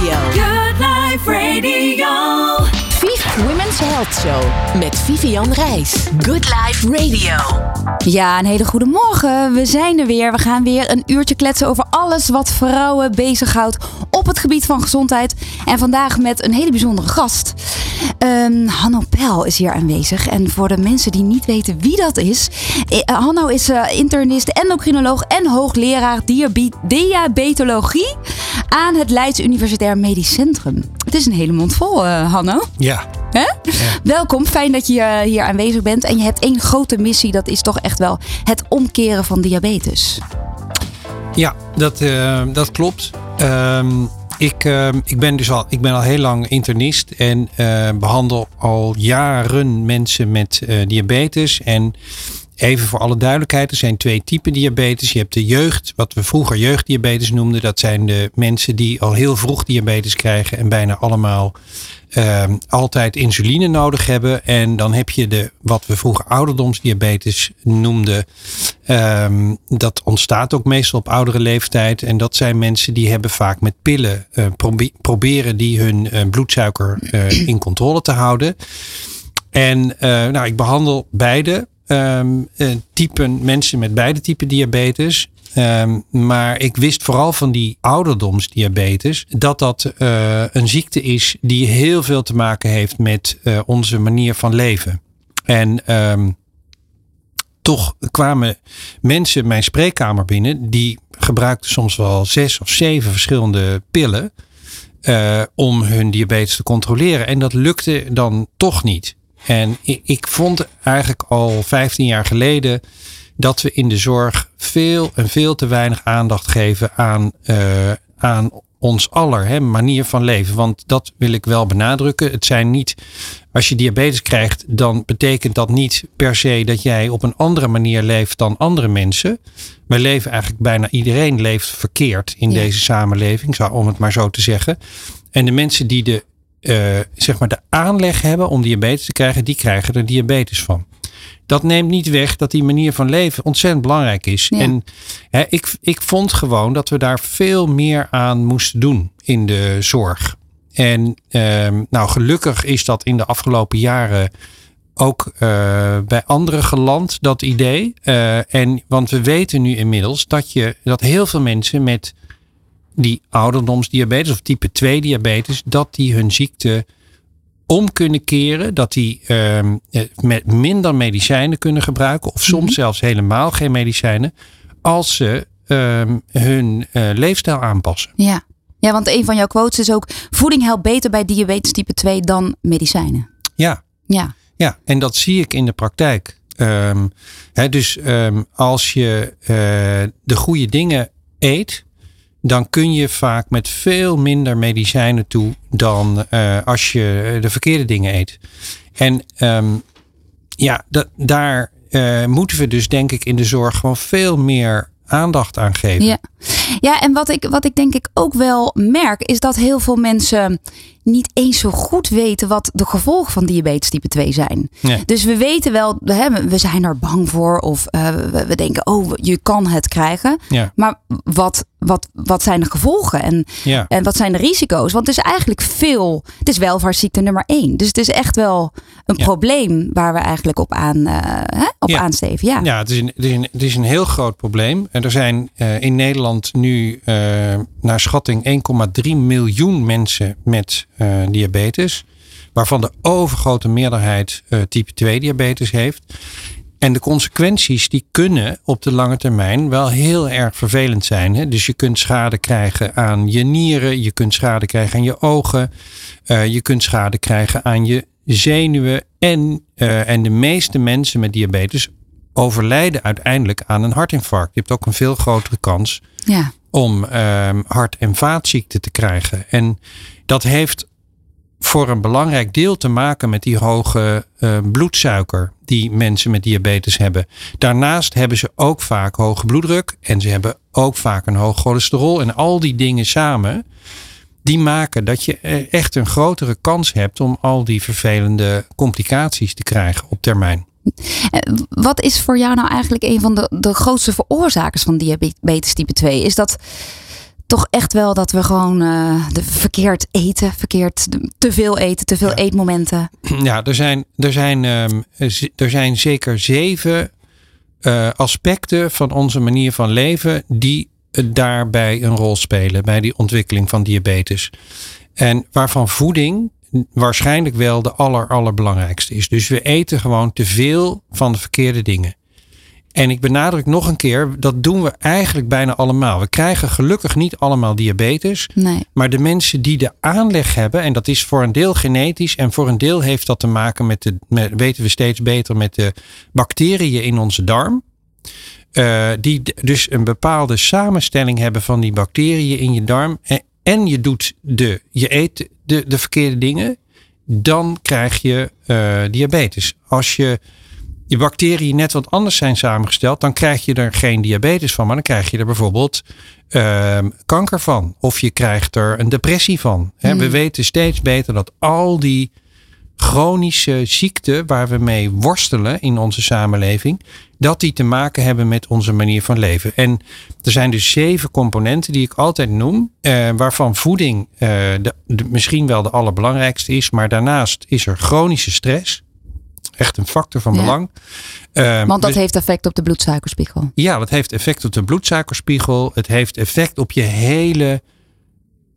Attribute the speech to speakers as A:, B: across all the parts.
A: Radio.
B: Good Life Radio.
A: Viv Women's Health Show met Vivian Reis. Good Life Radio.
C: Ja, een hele goede morgen. We zijn er weer. We gaan weer een uurtje kletsen over alles wat vrouwen bezighoudt op het gebied van gezondheid. En vandaag met een hele bijzondere gast. Ehm, Hanno Pel is hier aanwezig. En voor de mensen die niet weten wie dat is. eh, Hanno is eh, internist, endocrinoloog en hoogleraar diabe- diabetologie aan het Leids Universitair Medisch Centrum. Het is een hele mond vol, eh, Hanno.
D: Ja,
C: Hè? Welkom, fijn dat je hier aanwezig bent. En je hebt één grote missie, dat is toch echt wel het omkeren van diabetes.
D: ja dat, dat klopt. Ehm, ik, ehm, ik, ben dus al, ik ben al heel lang internist en eh, behandel al jaren mensen met eh, diabetes. En even voor alle duidelijkheid, er zijn twee typen diabetes. Je hebt de jeugd, wat we vroeger jeugddiabetes noemden. Dat zijn de mensen die al heel vroeg diabetes krijgen en bijna allemaal ehm, altijd insuline nodig hebben. En dan heb je de, wat we vroeger ouderdomsdiabetes noemden. Ehm, dat ontstaat ook meestal op oudere leeftijd. En dat zijn mensen die hebben vaak met pillen eh, probe- proberen die hun eh, bloedsuiker eh, in controle te houden. En nou, ik behandel beide ehm, eh, typen mensen met beide typen diabetes. Ehm, maar ik wist vooral van die ouderdomsdiabetes dat dat eh, een ziekte is die heel veel te maken heeft met eh, onze manier van leven. En ehm, toch kwamen mensen mijn spreekkamer binnen die gebruikten soms wel zes of zeven verschillende pillen om hun diabetes te controleren. En dat lukte dan toch niet. En ik, ik vond eigenlijk al 15 jaar geleden dat we in de zorg veel en veel te weinig aandacht geven aan, eh, aan ons aller hè, manier van leven. Want dat wil ik wel benadrukken. Het zijn niet, als je diabetes krijgt, dan betekent dat niet per se dat jij op een andere manier leeft dan andere mensen. Wij leven eigenlijk bijna iedereen leeft verkeerd in
C: Ja.
D: deze samenleving, om het maar zo te zeggen. En de mensen die de, eh, zeg maar de aanleg hebben om diabetes te krijgen, die krijgen er diabetes van. Dat neemt niet weg dat die manier van leven ontzettend belangrijk is.
C: Ja.
D: En hè, ik, ik vond gewoon dat we daar veel meer aan moesten doen in de zorg. En ehm, nou, gelukkig is dat in de afgelopen jaren ook eh, bij anderen geland, dat idee. Eh, en, want we weten nu inmiddels dat, je, dat heel veel mensen met die ouderdomsdiabetes of type 2 diabetes, dat die hun ziekte om kunnen keren. Dat die ehm, eh, met minder medicijnen kunnen gebruiken. Of soms zelfs helemaal geen medicijnen. Als ze ehm, hun eh, leefstijl aanpassen.
C: Ja. ja, want een van jouw quotes is ook... voeding helpt beter bij diabetes type 2 dan medicijnen.
D: Ja,
C: Ja,
D: Ja, en dat zie ik in de praktijk. Ehm, hè, dus als je eh, de goede dingen eet, dan kun je vaak met veel minder medicijnen toe dan eh, als je de verkeerde dingen eet. En ehm, ja, da- daar eh, moeten we dus denk ik in de zorg gewoon veel meer aandacht aan geven.
C: ja. ja en wat ik, wat ik denk ik ook wel merk... is dat heel veel mensen niet eens zo goed weten... wat de gevolgen van diabetes type 2 zijn.
D: Nee.
C: Dus we weten wel, hè, we zijn er bang voor... of eh, we, denken, oh, je kan het krijgen.
D: Ja,
C: Maar wat, wat, wat zijn de gevolgen? En
D: ja.
C: En wat zijn de risico's? Want het is eigenlijk veel. Het is welvaartsziekte nummer één. Dus het is echt wel een
D: Ja.
C: probleem waar we eigenlijk op, aan, eh, hè, op aansteven. Ja.
D: Ja, het is, een, het, is een, het is een heel groot probleem. En er zijn eh, in Nederland nu naar schatting 1,3 miljoen mensen met eh, diabetes. Waarvan de overgrote meerderheid eh, type 2 diabetes heeft. En de consequenties die kunnen op de lange termijn wel heel erg vervelend zijn. Hè? Dus je kunt schade krijgen aan je nieren, je kunt schade krijgen aan je ogen, eh, je kunt schade krijgen aan je zenuwen. En, en de meeste mensen met diabetes overlijden uiteindelijk aan een hartinfarct. Je hebt ook een veel grotere kans
C: Ja.
D: Om ehm, hart- en vaatziekten te krijgen. En dat heeft voor een belangrijk deel te maken met die hoge eh, bloedsuiker die mensen met diabetes hebben. Daarnaast hebben ze ook vaak hoge bloeddruk en ze hebben ook vaak een hoog cholesterol. En al die dingen samen, die maken dat je eh, echt een grotere kans hebt om al die vervelende complicaties te krijgen op termijn.
C: Eh, Wat is voor jou nou eigenlijk een van de, de grootste veroorzakers van diabetes type 2? Is dat toch echt wel dat we gewoon eh, de verkeerd eten, verkeerd te veel eten, te veel
D: Ja.
C: eetmomenten.
D: Ja, er zijn, er zijn, ehm, er zijn zeker zeven eh, aspecten van onze manier van leven die daarbij een rol spelen bij die ontwikkeling van diabetes. En waarvan voeding waarschijnlijk wel de aller, allerbelangrijkste is. Dus we eten gewoon te veel van de verkeerde dingen. En ik benadruk nog een keer, dat doen we eigenlijk bijna allemaal. We krijgen gelukkig niet allemaal diabetes.
C: Nee.
D: Maar de mensen die de aanleg hebben, en dat is voor een deel genetisch en voor een deel heeft dat te maken met de, met, weten we steeds beter, met de bacteriën in onze darm. Eh, die dus een bepaalde samenstelling hebben van die bacteriën in je darm. En, en je doet de, je eet de, de verkeerde dingen, dan krijg je eh, diabetes. Als je je bacteriën net wat anders zijn samengesteld, dan krijg je er geen diabetes van, maar dan krijg je er bijvoorbeeld ehm, kanker van. Of je krijgt er een depressie van. Hè, We weten steeds beter dat al die chronische ziekten waar we mee worstelen in onze samenleving, dat die te maken hebben met onze manier van leven. En er zijn dus zeven componenten die ik altijd noem, eh, waarvan voeding eh, de, de- misschien wel de allerbelangrijkste is, maar daarnaast is er chronische stress. Echt een factor van
C: Ja.
D: belang. Eh,
C: Want dat
D: dus-
C: heeft effect op de bloedsuikerspiegel.
D: ja, dat heeft effect op de bloedsuikerspiegel. Het heeft effect op je hele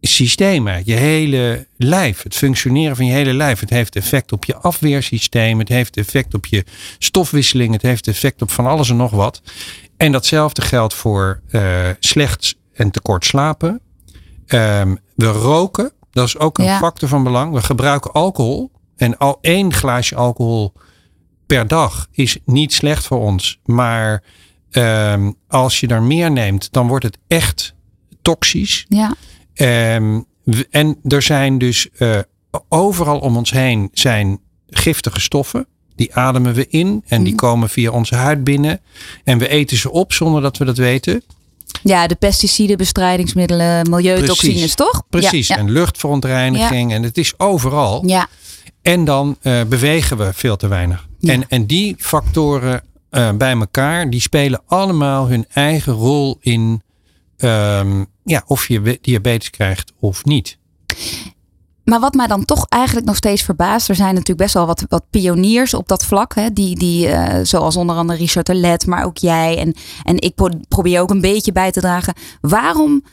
D: systemen, je hele lijf, het functioneren van je hele lijf. Het heeft effect op je afweersysteem, het heeft effect op je stofwisseling, het heeft effect op van alles en nog wat. En datzelfde geldt voor eh, slecht en tekort slapen. Ehm, we roken, dat is ook een
C: Ja.
D: factor van belang. We gebruiken alcohol en al één glaasje alcohol per dag is niet slecht voor ons. Maar ehm, als je er meer neemt, dan wordt het echt toxisch.
C: Ja.
D: Ehm, en er zijn dus eh, overal om ons heen zijn giftige stoffen. Die ademen we in en die komen via onze huid binnen. En we eten ze op zonder dat we dat weten.
C: ja, de pesticiden, bestrijdingsmiddelen, milieutoxines,
D: Precies.
C: toch?
D: Precies.
C: Ja, ja.
D: En luchtverontreiniging. En het is overal.
C: ja.
D: En dan eh, bewegen we veel te weinig. En, en die factoren eh, bij elkaar, die spelen allemaal hun eigen rol in ehm, ja, of je diabetes krijgt of niet.
C: Maar wat mij dan toch eigenlijk nog steeds verbaast, er zijn natuurlijk best wel wat, wat pioniers op dat vlak. Hè, die, die, eh, zoals onder andere Richard Terlet, maar ook jij. En, en ik pro- probeer ook een beetje bij te dragen. Waarom,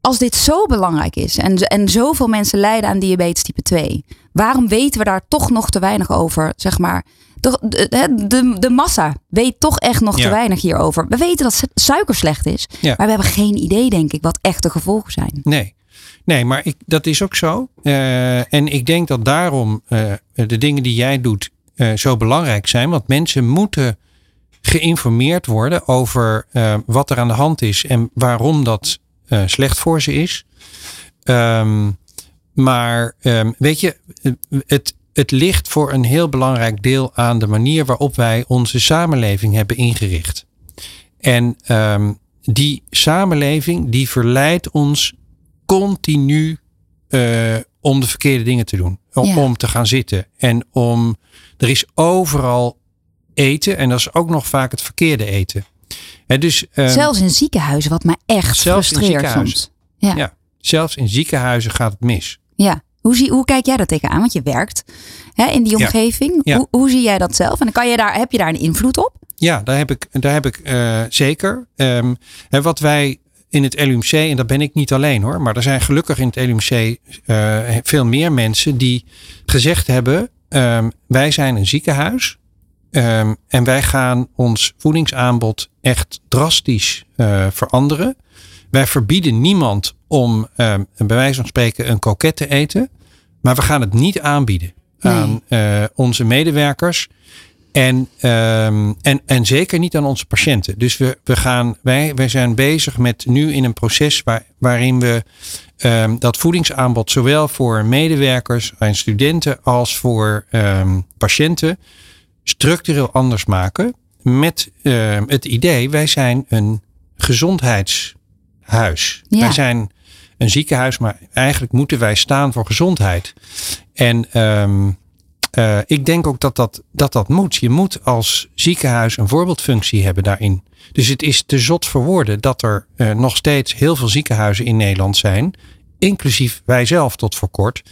C: als dit zo belangrijk is en, en zoveel mensen lijden aan diabetes type 2, waarom weten we daar toch nog te weinig over? Zeg maar, de, de, de, de massa weet toch echt nog te weinig hierover. We weten dat su- suiker slecht is,
D: Ja.
C: maar we hebben geen idee, denk ik, wat echt de gevolgen zijn.
D: Nee, nee maar ik, dat is ook zo. Eh, en ik denk dat daarom eh, de dingen die jij doet eh, zo belangrijk zijn. Want mensen moeten geïnformeerd worden over wat er aan de hand is en waarom dat slecht voor ze is. Ehm, maar ehm, weet je, het, het ligt voor een heel belangrijk deel aan de manier waarop wij onze samenleving hebben ingericht. En ehm, die samenleving die verleidt ons continu eh, om de verkeerde dingen te doen. Om,
C: Ja.
D: om te gaan zitten. En om. Er is overal eten. En dat is ook nog vaak het verkeerde eten. Hè, dus, ehm,
C: Zelfs in ziekenhuizen, wat mij echt
D: Zelfs
C: frustreert soms. Ja.
D: ja, zelfs in ziekenhuizen gaat het mis.
C: Ja. Hoe, zie, hoe kijk jij dat tegenaan? Want je werkt hè, in die omgeving.
D: Ja.
C: Hoe, hoe zie jij dat zelf? En dan kan je daar, heb je daar een invloed op?
D: Ja, daar heb ik, daar heb ik eh, zeker. Ehm, hè, wat wij in het LUMC, en dat ben ik niet alleen hoor, maar er zijn gelukkig in het LUMC eh, veel meer mensen die gezegd hebben: ehm, wij zijn een ziekenhuis ehm, en wij gaan ons voedingsaanbod echt drastisch eh, veranderen. Wij verbieden niemand om ehm, bij wijze van spreken een koket te eten, maar we gaan het niet aanbieden
C: Nee.
D: aan eh, onze medewerkers. En, ehm, en, en zeker niet aan onze patiënten. Dus we, we gaan, wij, wij zijn bezig met nu in een proces waar, waarin we ehm, dat voedingsaanbod zowel voor medewerkers en studenten als voor patiënten structureel anders maken. Met het idee, wij zijn een gezondheidshuis.
C: Ja.
D: Wij zijn een ziekenhuis, maar eigenlijk moeten wij staan voor gezondheid. En, ehm, eh, ik denk ook dat dat, dat dat moet. Je moet als ziekenhuis een voorbeeldfunctie hebben daarin. Dus het is te zot voor woorden dat er eh, nog steeds heel veel ziekenhuizen in Nederland zijn. Inclusief wij zelf tot voor kort.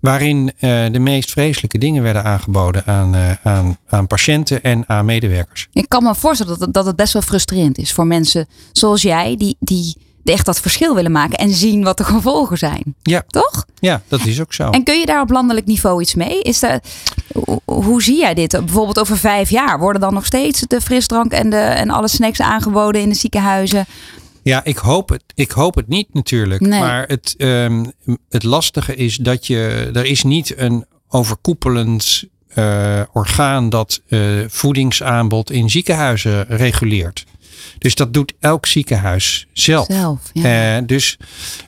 D: Waarin eh, de meest vreselijke dingen werden aangeboden aan, aan, aan patiënten en aan medewerkers.
C: Ik kan me voorstellen dat het, dat het best wel frustrerend is voor mensen zoals jij, die, die echt dat verschil willen maken en zien wat de gevolgen zijn.
D: Ja,
C: Toch?
D: ja dat is ook zo.
C: En kun je daar op landelijk niveau iets mee? Is de, hoe, zie jij dit? Bijvoorbeeld over vijf jaar worden dan nog steeds de frisdrank en, de, en alle snacks aangeboden in de ziekenhuizen?
D: Ja, ik hoop het, ik hoop het niet natuurlijk.
C: Nee.
D: Maar het, ehm, het lastige is dat je, er is niet een overkoepelend eh, orgaan dat eh, voedingsaanbod in ziekenhuizen reguleert. Dus dat doet elk ziekenhuis zelf.
C: Zelf, ja.
D: Eh, dus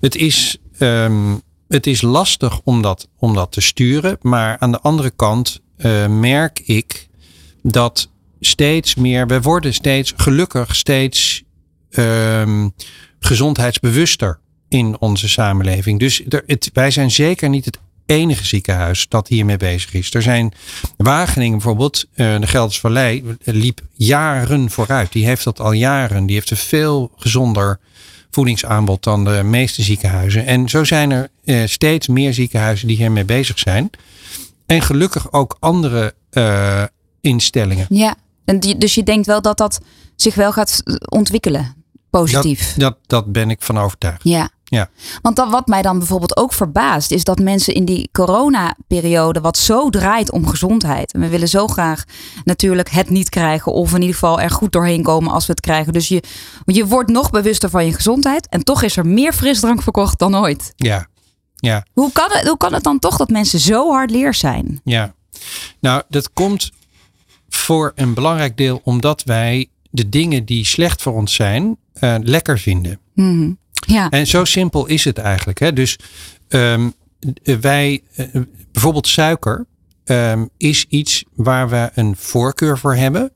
D: het is, ehm, het is lastig om dat, om dat te sturen. Maar aan de andere kant eh, merk ik dat steeds meer, we worden steeds gelukkig steeds ehm, gezondheidsbewuster in onze samenleving. Dus er, het, wij zijn zeker niet het enige ziekenhuis dat hiermee bezig is. Er zijn Wageningen bijvoorbeeld, eh, de Gelderse Vallei, eh, liep jaren vooruit. Die heeft dat al jaren. Die heeft een veel gezonder voedingsaanbod dan de meeste ziekenhuizen. En zo zijn er eh, steeds meer ziekenhuizen die hiermee bezig zijn. En gelukkig ook andere instellingen.
C: Ja, en die, dus je denkt wel dat dat zich wel gaat ontwikkelen, positief.
D: Dat, dat, dat ben ik van overtuigd.
C: Ja.
D: Ja.
C: Want dat, wat mij dan bijvoorbeeld ook verbaast, is dat mensen in die coronaperiode, wat zo draait om gezondheid. En we willen zo graag natuurlijk het niet krijgen, of in ieder geval er goed doorheen komen als we het krijgen. Dus je, je wordt nog bewuster van je gezondheid. En toch is er meer frisdrank verkocht dan ooit.
D: Ja, ja.
C: Hoe kan het, hoe kan het dan toch dat mensen zo hard leer zijn?
D: Ja, nou, dat komt voor een belangrijk deel omdat wij de dingen die slecht voor ons zijn, eh, lekker vinden.
C: Mhm. Ja.
D: En zo simpel is het eigenlijk. Hè? Dus ehm, wij, eh, bijvoorbeeld suiker, ehm, is iets waar we een voorkeur voor hebben.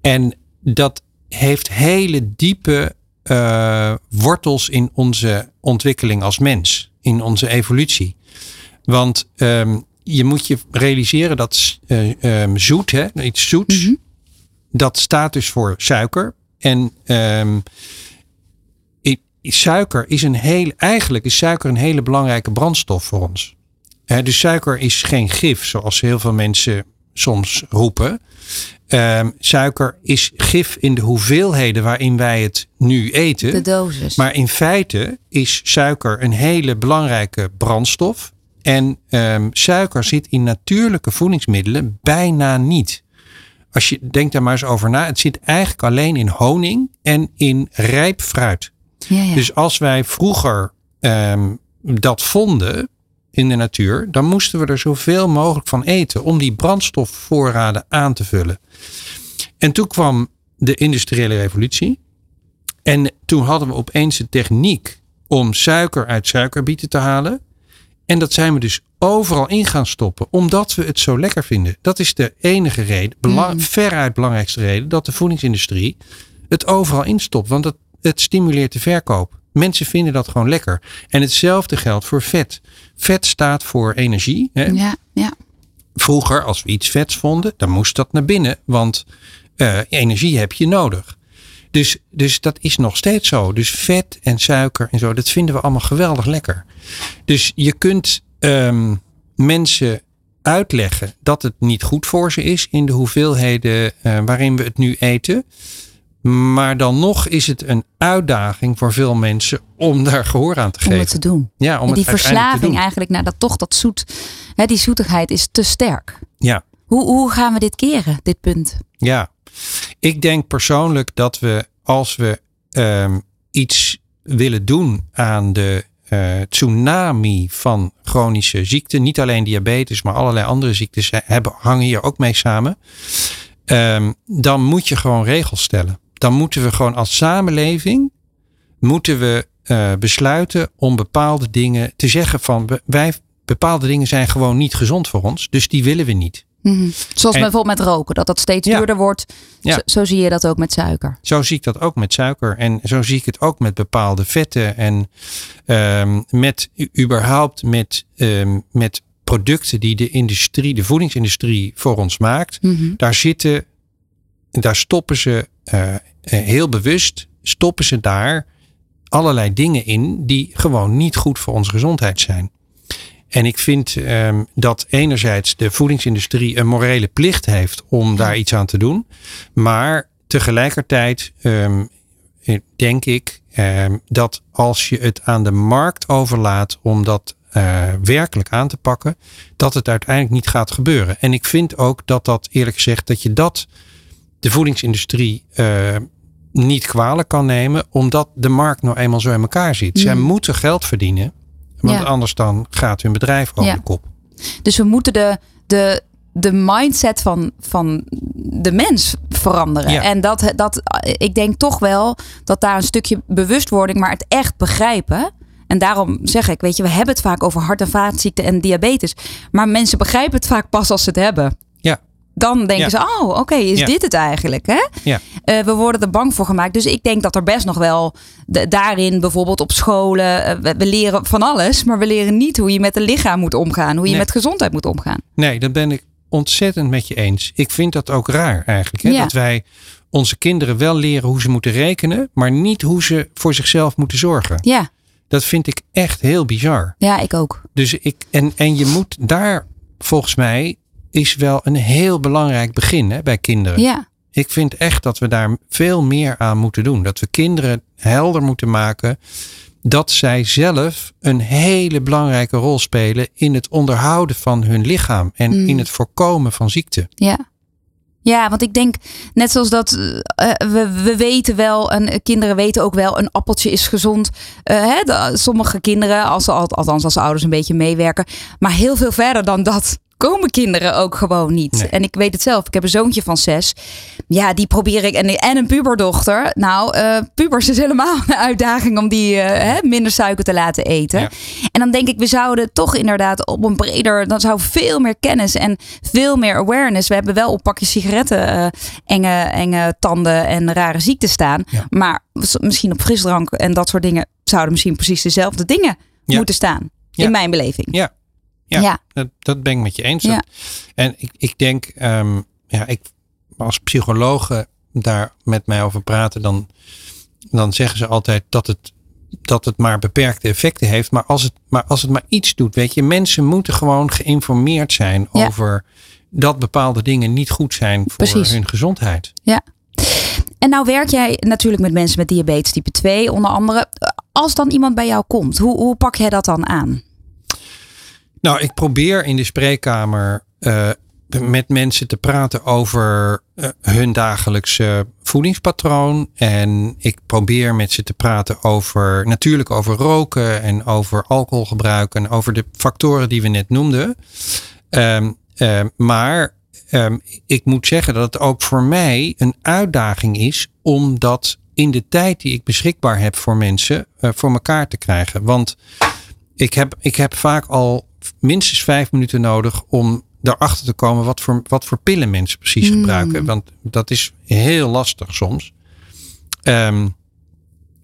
D: En dat heeft hele diepe eh, wortels in onze ontwikkeling als mens, in onze evolutie. Want ehm, je moet je realiseren dat eh, zoet, hè, iets zoets, dat staat dus voor suiker. En suiker is een hele, eigenlijk is suiker een hele belangrijke brandstof voor ons. Dus suiker is geen gif, zoals heel veel mensen soms roepen. Ehm, suiker is gif in de hoeveelheden waarin wij het nu eten.
C: De dosis.
D: Maar in feite is suiker een hele belangrijke brandstof. En ehm, suiker zit in natuurlijke voedingsmiddelen bijna niet. Als je denkt daar maar eens over na. Het zit eigenlijk alleen in honing en in rijp fruit.
C: Ja, ja.
D: Dus als wij vroeger ehm, dat vonden in de natuur, dan moesten we er zoveel mogelijk van eten om die brandstofvoorraden aan te vullen. En toen kwam de industriële revolutie. En toen hadden we opeens de techniek om suiker uit suikerbieten te halen. En dat zijn we dus overal in gaan stoppen, omdat we het zo lekker vinden. Dat is de enige reden, bela- veruit belangrijkste reden, dat de voedingsindustrie het overal instopt. Want het, het stimuleert de verkoop. Mensen vinden dat gewoon lekker. En hetzelfde geldt voor vet. Vet staat voor energie. Hè?
C: ja, ja.
D: Vroeger, als we iets vets vonden, dan moest dat naar binnen. Want eh, energie heb je nodig. Dus, dus dat is nog steeds zo. Dus vet en suiker en zo, dat vinden we allemaal geweldig lekker. Dus je kunt ehm, mensen uitleggen dat het niet goed voor ze is in de hoeveelheden eh, waarin we het nu eten. Maar dan nog is het een uitdaging voor veel mensen om daar gehoor aan te
C: Om
D: geven.
C: het te doen.
D: Ja, om
C: en die
D: het
C: verslaving eigenlijk naar dat toch dat zoet. Hè, die zoetigheid is te sterk.
D: Ja.
C: Hoe, hoe gaan we dit keren, dit punt?
D: Ja, ik denk persoonlijk dat we als we ehm, iets willen doen aan de eh, tsunami van chronische ziekten, niet alleen diabetes, maar allerlei andere ziektes he- hebben, hangen hier ook mee samen. Ehm, dan moet je gewoon regels stellen. Dan moeten we gewoon als samenleving moeten we eh, besluiten om bepaalde dingen te zeggen van wij bepaalde dingen zijn gewoon niet gezond voor ons, dus die willen we niet.
C: Mhm. Zoals
D: En-
C: bijvoorbeeld met roken, dat dat steeds
D: Ja.
C: duurder wordt.
D: Ja.
C: Zo, zo zie je dat ook met suiker.
D: Zo zie ik dat ook met suiker. En zo zie ik het ook met bepaalde vetten. En ehm, met überhaupt met, ehm, met producten die de industrie, de voedingsindustrie voor ons maakt,
C: Mhm.
D: daar zitten, daar stoppen ze eh, eh, heel bewust, stoppen ze daar allerlei dingen in die gewoon niet goed voor onze gezondheid zijn. En ik vind ehm, dat enerzijds de voedingsindustrie een morele plicht heeft om daar iets aan te doen. Maar tegelijkertijd ehm, eh, denk ik ehm, dat als je het aan de markt overlaat om dat werkelijk aan te pakken, dat het uiteindelijk niet gaat gebeuren. En ik vind ook dat dat eerlijk gezegd, dat je dat de voedingsindustrie eh, niet kwalijk kan nemen, omdat de markt nou eenmaal zo in elkaar zit. Zij
C: Mm.
D: moeten geld verdienen, want
C: Ja.
D: anders dan gaat hun bedrijf over
C: Ja.
D: de kop.
C: Dus we moeten de, de, de mindset van, van de mens veranderen.
D: Ja.
C: En dat, dat, ik denk toch wel dat daar een stukje bewustwording, maar het echt begrijpen. En daarom zeg ik, weet je, we hebben het vaak over hart- en vaatziekten en diabetes. Maar mensen begrijpen het vaak pas als ze het hebben. Dan denken
D: Ja.
C: ze, oh, oké, is
D: Ja.
C: dit het eigenlijk? Hè?
D: Ja.
C: Eh, we worden er bang voor gemaakt. Dus ik denk dat er best nog wel de- daarin, bijvoorbeeld op scholen, eh, we, we leren van alles, maar we leren niet hoe je met het lichaam moet omgaan, hoe je
D: Nee.
C: met gezondheid moet omgaan.
D: Nee, dat ben ik ontzettend met je eens. Ik vind dat ook raar eigenlijk. Hè? Dat wij onze kinderen wel leren hoe ze moeten rekenen, maar niet hoe ze voor zichzelf moeten zorgen.
C: Ja,
D: Dat vind ik echt heel bizar.
C: ja, ik ook.
D: Dus ik, en, en je moet daar, volgens mij, is wel een heel belangrijk begin hè, bij kinderen.
C: Ja,
D: Ik vind echt dat we daar veel meer aan moeten doen. Dat we kinderen helder moeten maken dat zij zelf een hele belangrijke rol spelen in het onderhouden van hun lichaam en
C: Mm.
D: in het voorkomen van ziekte.
C: ja. Ja, want ik denk, net zoals dat eh, we, we weten wel, en eh, kinderen weten ook wel, een appeltje is gezond. Eh, hè, de- sommige kinderen, als althans als ouders een beetje meewerken. Maar heel veel verder dan dat komen kinderen ook gewoon niet.
D: Nee.
C: En ik weet het zelf, ik heb een zoontje van zes. Ja, die probeer ik, en, en een puberdochter. Nou, eh pubers is helemaal een uitdaging om die eh, hè, minder suiker te laten eten.
D: Ja.
C: En dan denk ik, we zouden toch inderdaad op een breder, dan zou veel meer kennis en veel meer awareness. We hebben wel op pakjes sigaretten eh, enge, enge tanden en rare ziekten staan.
D: Ja.
C: Maar misschien op frisdrank en dat soort dingen zouden misschien precies dezelfde dingen
D: Ja.
C: moeten staan. In mijn beleving.
D: Ja. Ja,
C: Ja.
D: Dat, dat ben ik met je eens.
C: Ja.
D: En ik, ik denk, ehm, ja, ik, als psychologen daar met mij over praten, dan, dan zeggen ze altijd dat het, dat het maar beperkte effecten heeft. Maar als, het, maar als het maar iets doet, weet je, mensen moeten gewoon geïnformeerd zijn
C: Ja.
D: over dat bepaalde dingen niet goed zijn voor
C: Precies.
D: hun gezondheid.
C: En nou werk jij natuurlijk met mensen met diabetes type 2 onder andere. Als dan iemand bij jou komt, hoe, hoe pak jij dat dan aan?
D: Nou, ik probeer in de spreekkamer eh, met mensen te praten over eh, hun dagelijkse voedingspatroon. En ik probeer met ze te praten over, natuurlijk over roken en over alcoholgebruik en over de factoren die we net noemden. Ehm, ehm, maar ehm, ik moet zeggen dat het ook voor mij een uitdaging is om dat in de tijd die ik beschikbaar heb voor mensen eh, voor elkaar te krijgen. Want ik heb, ik heb vaak al minstens vijf minuten nodig om erachter te komen wat voor, wat voor pillen mensen precies
C: Mm.
D: gebruiken. Want dat is heel lastig soms. Ehm,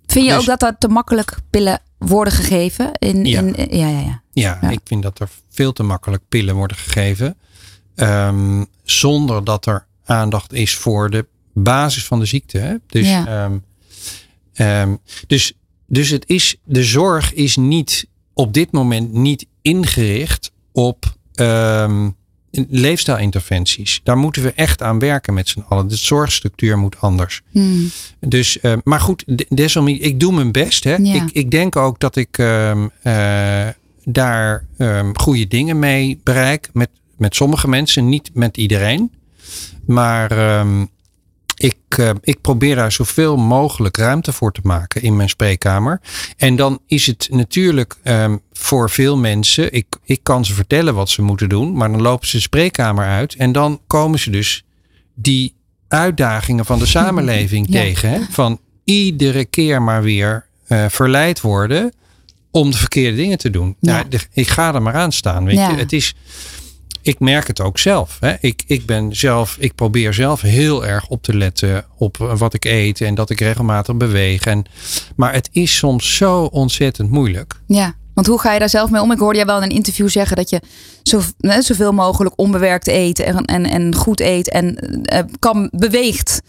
C: Vind je
D: Dus-
C: ook dat er te makkelijk pillen worden gegeven? In,
D: Ja.
C: in, ja, ja, ja.
D: ja,
C: Ja.
D: ik vind dat er veel te makkelijk pillen worden gegeven. ehm, zonder dat er aandacht is voor de basis van de ziekte. Hè? Dus,
C: Ja.
D: ehm, ehm, dus, dus het is, de zorg is niet op dit moment niet ingericht op ehm, leefstijlinterventies. Daar moeten we echt aan werken met z'n allen. De zorgstructuur moet anders.
C: Hmm.
D: Dus, eh, maar goed, de- desalniettemin, ik doe mijn best. Hè.
C: Ja.
D: Ik, ik denk ook dat ik ehm, eh, daar ehm, goede dingen mee bereik. Met, met sommige mensen, niet met iedereen. Maar ehm, ik, eh, ik probeer daar zoveel mogelijk ruimte voor te maken in mijn spreekkamer. En dan is het natuurlijk ehm, voor veel mensen, ik, ik kan ze vertellen wat ze moeten doen, maar dan lopen ze de spreekkamer uit en dan komen ze dus die uitdagingen van de samenleving
C: Ja.
D: tegen. Hè? Van iedere keer maar weer eh, verleid worden om de verkeerde dingen te doen.
C: Ja.
D: Nou, ik ga er maar aan staan. Weet
C: Ja.
D: je? Het is, ik merk het ook zelf. Hè? Ik, ik ben zelf, ik probeer zelf heel erg op te letten op wat ik eet en dat ik regelmatig beweeg. En, maar het is soms zo ontzettend moeilijk.
C: ja. Want hoe ga je daar zelf mee om? Ik hoorde jij wel in een interview zeggen dat je zo, zoveel mogelijk onbewerkt eet en, en, en goed eet en eh, kan beweegt.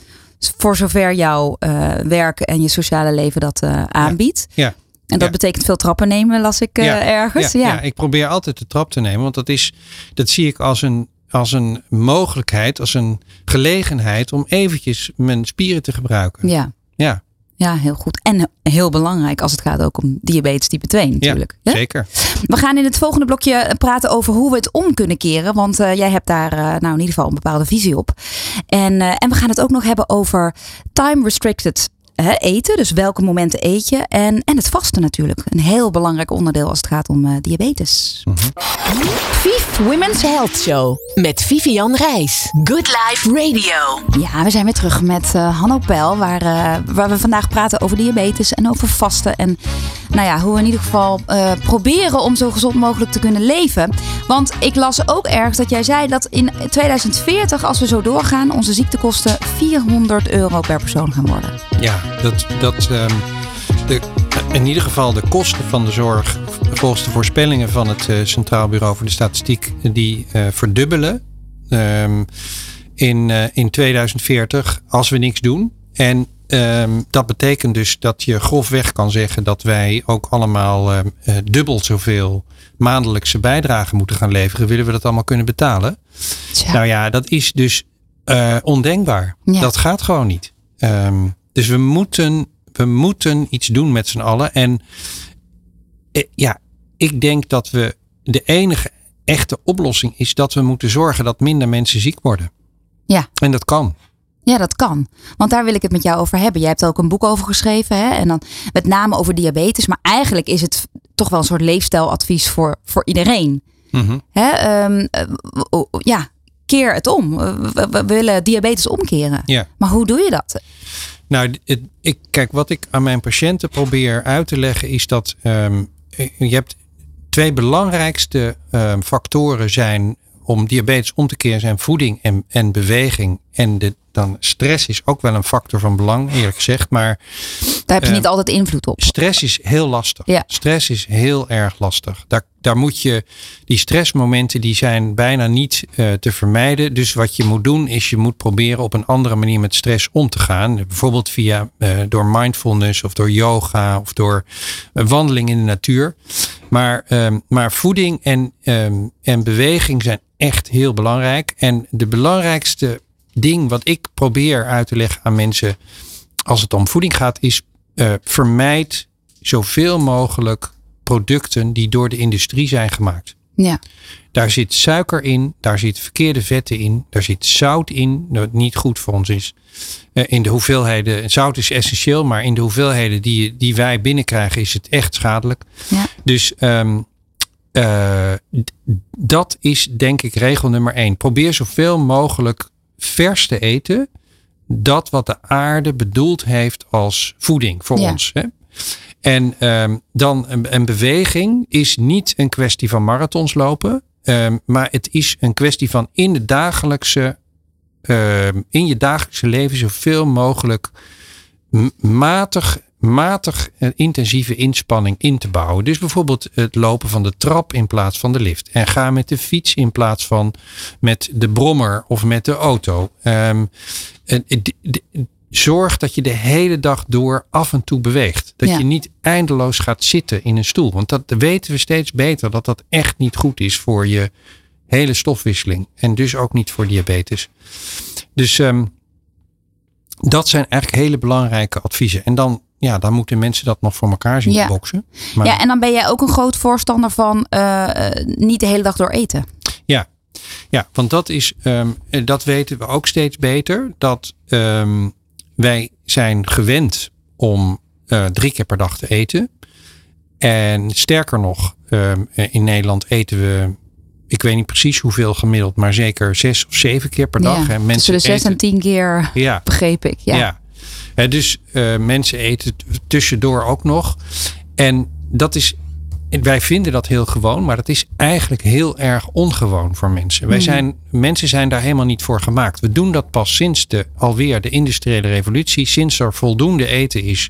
C: Voor zover jouw eh, werk en je sociale leven dat eh, aanbiedt.
D: Ja.
C: En dat
D: Ja.
C: betekent veel trappen nemen, las ik eh,
D: Ja,
C: ergens.
D: Ja,
C: Ja,
D: ik probeer altijd de trap te nemen. Want dat, is, dat zie ik als een, als een mogelijkheid, als een gelegenheid om eventjes mijn spieren te gebruiken.
C: ja.
D: Ja,
C: Ja, heel goed. En heel belangrijk als het gaat ook om diabetes type 2 natuurlijk.
D: ja zeker.
C: We gaan in het volgende blokje praten over hoe we het om kunnen keren. Want eh, jij hebt daar eh, nou in ieder geval een bepaalde visie op. En, en we gaan het ook nog hebben over time restricted eten. Dus welke momenten eet je. En, en het vasten natuurlijk. Een heel belangrijk onderdeel als het gaat om eh, diabetes.
A: Vief Women's Health Show met Vivian Reis. Good Life Radio.
C: Ja, we zijn weer terug met eh Hanno Pel. Waar, eh, waar we vandaag praten over diabetes en over vasten. En nou ja, hoe we in ieder geval eh, proberen om zo gezond mogelijk te kunnen leven. Want ik las ook ergens dat jij zei dat in 2040, als we zo doorgaan, onze ziektekosten 400 euro per persoon gaan worden.
D: Ja, dat, dat ehm, de, in ieder geval de kosten van de zorg, volgens de voorspellingen van het eh, Centraal Bureau voor de Statistiek, die eh, verdubbelen ehm, in, in 2040 als we niks doen. En ehm, dat betekent dus dat je grofweg kan zeggen dat wij ook allemaal ehm, eh, dubbel zoveel maandelijkse bijdrage moeten gaan leveren. Willen we dat allemaal kunnen betalen?
C: Tja.
D: Nou ja, dat is dus eh, ondenkbaar.
C: Ja.
D: Dat gaat gewoon niet. Ehm, dus we moeten, we moeten iets doen met z'n allen. En eh, ja, ik denk dat we de enige echte oplossing is dat we moeten zorgen dat minder mensen ziek worden.
C: Ja.
D: En dat kan.
C: Ja, dat kan. Want daar wil ik het met jou over hebben. Jij hebt ook een boek over geschreven. Hè? En dan met name over diabetes. Maar eigenlijk is het toch wel een soort leefstijladvies voor, voor iedereen.
D: Mhm.
C: Hè? ehm, eh, ja, keer het om. Eh, We, willen diabetes omkeren.
D: Ja.
C: Maar hoe doe je dat?
D: Nou, het, ik, kijk, wat ik aan mijn patiënten probeer uit te leggen is dat ehm, je hebt twee belangrijkste ehm, factoren zijn om diabetes om te keren zijn voeding en, en beweging. En de, dan stress is ook wel een factor van belang, eerlijk gezegd. Maar
C: Daar heb je
D: Eh,
C: niet altijd invloed op.
D: stress is heel lastig.
C: Ja.
D: Stress is heel erg lastig. Daar, daar moet je, die stressmomenten die zijn bijna niet eh, te vermijden. Dus wat je moet doen is je moet proberen op een andere manier met stress om te gaan. Bijvoorbeeld via, eh, door mindfulness of door yoga of door een wandeling in de natuur. Maar, ehm, maar voeding en, ehm, en beweging zijn echt heel belangrijk. En de belangrijkste ding wat ik probeer uit te leggen aan mensen als het om voeding gaat, is eh, vermijd zoveel mogelijk producten die door de industrie zijn gemaakt.
C: Ja.
D: Daar zit suiker in, daar zit verkeerde vetten in, daar zit zout in, dat niet goed voor ons is. Eh, in de hoeveelheden, zout is essentieel, maar in de hoeveelheden die, die wij binnenkrijgen is het echt schadelijk.
C: Ja.
D: Dus ehm, eh, dat is denk ik regel nummer één. Probeer zoveel mogelijk vers te eten. Dat wat de aarde bedoeld heeft als voeding voor
C: Ja.
D: ons. Hè? En ehm, dan een, een beweging is niet een kwestie van marathons lopen. ehm, maar het is een kwestie van in de dagelijkse, ehm, in je dagelijkse leven zoveel mogelijk matig, matig eh, intensieve inspanning in te bouwen. Dus bijvoorbeeld het lopen van de trap in plaats van de lift. En ga met de fiets in plaats van met de brommer of met de auto. Ehm, en, d- d- zorg dat je de hele dag door af en toe beweegt. Dat
C: Ja.
D: je niet eindeloos gaat zitten in een stoel. Want dat weten we steeds beter dat dat echt niet goed is voor je hele stofwisseling. En dus ook niet voor diabetes. Dus ehm, dat zijn eigenlijk hele belangrijke adviezen. En dan, ja, dan moeten mensen dat nog voor elkaar zien
C: Ja.
D: te boksen. Maar,
C: ja, en dan ben jij ook een groot voorstander van eh, eh, niet de hele dag door eten.
D: Ja, want dat is, ehm, en dat weten we ook steeds beter. Dat ehm, wij zijn gewend om eh, drie keer per dag te eten. En sterker nog, ehm, in Nederland eten we, ik weet niet precies hoeveel gemiddeld, maar zeker zes of zeven keer per dag.
C: ja,
D: En
C: tussen de zes
D: eten-
C: en tien keer,
D: Ja,
C: begreep ik. Ja.
D: ja. Dus eh, mensen eten tussendoor ook nog. En dat is, wij vinden dat heel gewoon, maar dat is eigenlijk heel erg ongewoon voor mensen. Wij
C: Mhm.
D: zijn, mensen zijn daar helemaal niet voor gemaakt. We doen dat pas sinds de, alweer de industriële revolutie, sinds er voldoende eten is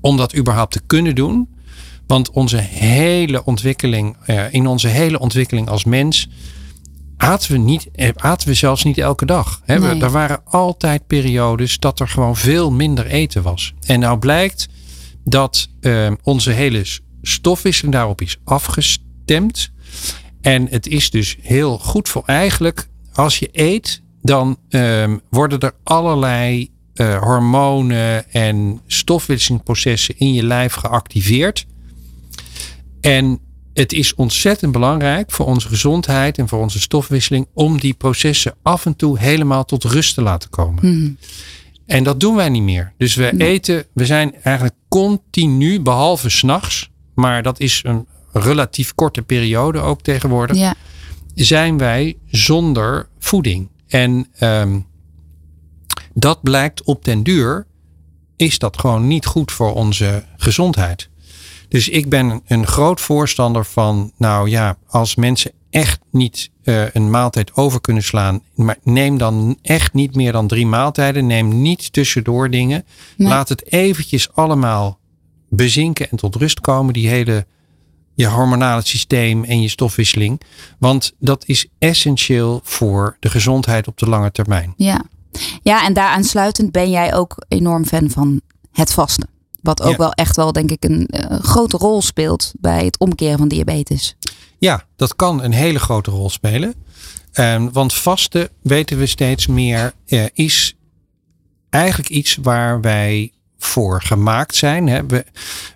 D: om dat überhaupt te kunnen doen. Want onze hele ontwikkeling, uh, in onze hele ontwikkeling als mens, aten we, niet, aten we zelfs niet elke dag. Hè? Nee. Er waren altijd periodes dat er gewoon veel minder eten was. En nou blijkt dat uh, onze hele stofwisseling daarop is afgestemd. En het is dus heel goed voor eigenlijk, als je eet, dan uh, worden er allerlei uh, hormonen en stofwisselingsprocessen in je lijf geactiveerd. En het is ontzettend belangrijk voor onze gezondheid en voor onze stofwisseling om die processen af en toe helemaal tot rust te laten komen. Hmm. En dat doen wij niet meer. Dus we eten, we zijn eigenlijk continu, behalve s'nachts, maar dat is een relatief korte periode ook tegenwoordig, ja. zijn wij zonder voeding. En um, dat blijkt op den duur, is dat gewoon niet goed voor onze gezondheid. Dus ik ben een groot voorstander van, nou ja, als mensen echt niet uh, een maaltijd over kunnen slaan, maar neem dan echt niet meer dan drie maaltijden. Neem niet tussendoor dingen. Laat het eventjes allemaal bezinken en tot rust komen, die hele je hormonale systeem en je stofwisseling. Want dat is essentieel voor de gezondheid op de lange termijn.
C: Ja, ja en daaraansluitend ben jij ook enorm fan van het vasten. Wat ook wel echt wel, denk ik, een uh, grote rol speelt bij het omkeren van diabetes.
D: Ja, dat kan een hele grote rol spelen. Um, want vasten, weten we steeds meer, uh, is eigenlijk iets waar wij voor gemaakt zijn. Hè. We,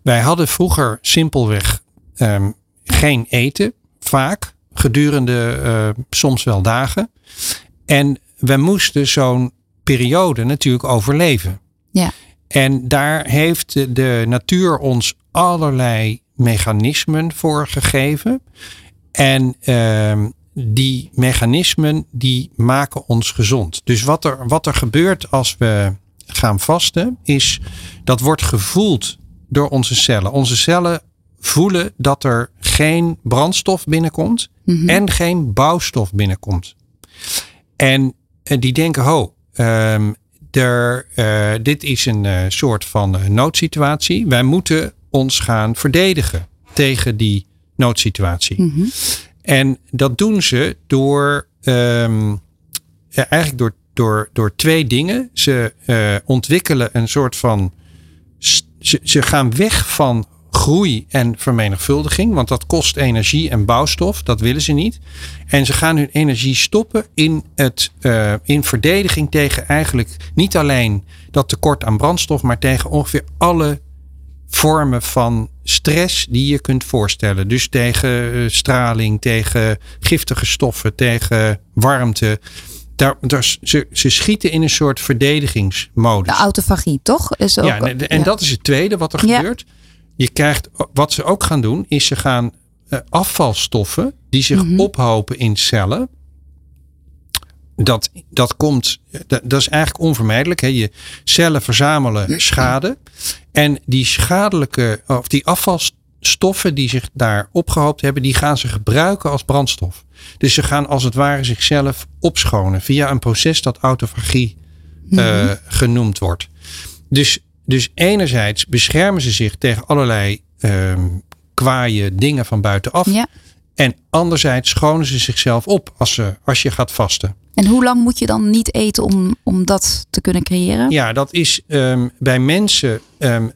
D: wij hadden vroeger simpelweg um, geen eten, vaak, gedurende uh, soms wel dagen. En we moesten zo'n periode natuurlijk overleven.
C: Ja.
D: En daar heeft de natuur ons allerlei mechanismen voor gegeven. En uh, die mechanismen die maken ons gezond. Dus wat er, wat er gebeurt als we gaan vasten, is dat wordt gevoeld door onze cellen. Onze cellen voelen dat er geen brandstof binnenkomt mm -hmm. en geen bouwstof binnenkomt. En, en die denken, ho, um, er, uh, dit is een uh, soort van uh, noodsituatie. Wij moeten ons gaan verdedigen tegen die noodsituatie. Mm -hmm. En dat doen ze door, um, ja, eigenlijk door, door, door twee dingen. Ze ontwikkelen een soort van. Ze, ze gaan weg van groei en vermenigvuldiging, want dat kost energie en bouwstof, dat willen ze niet. En ze gaan hun energie stoppen in, het, uh, in verdediging tegen eigenlijk niet alleen dat tekort aan brandstof, maar tegen ongeveer alle vormen van stress die je kunt voorstellen. Dus tegen uh, straling, tegen giftige stoffen, tegen warmte. Daar, daar, ze, ze schieten in een soort verdedigingsmodus.
C: De autofagie, toch?
D: Is ook, ja, en, en ja. dat is het tweede wat er ja. gebeurt je krijgt, wat ze ook gaan doen, is ze gaan uh, afvalstoffen die zich mm -hmm. ophopen in cellen. Dat, dat komt, dat, dat is eigenlijk onvermijdelijk. Hè? Je cellen verzamelen schade. En die schadelijke, of die afvalstoffen die zich daar opgehoopt hebben, die gaan ze gebruiken als brandstof. Dus ze gaan als het ware zichzelf opschonen via een proces dat autofagie mm -hmm. uh, genoemd wordt. Dus dus enerzijds beschermen ze zich tegen allerlei um, kwaaie dingen van buitenaf.
C: Ja.
D: En anderzijds schonen ze zichzelf op als, ze, als je gaat vasten.
C: En hoe lang moet je dan niet eten om, om dat te kunnen creëren?
D: Ja, dat is um, bij mensen um,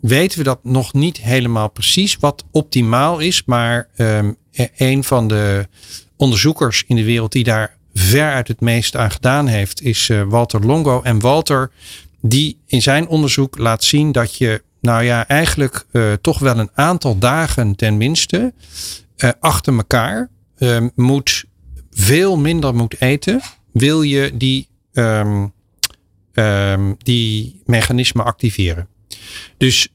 D: weten we dat nog niet helemaal precies wat optimaal is. Maar um, een van de onderzoekers in de wereld die daar ver uit het meest aan gedaan heeft, is uh, Walter Longo. En Walter die in zijn onderzoek laat zien dat je, nou ja, eigenlijk uh, toch wel een aantal dagen tenminste uh, achter elkaar uh, moet veel minder moet eten, wil je die, um, um, die mechanismen activeren. Dus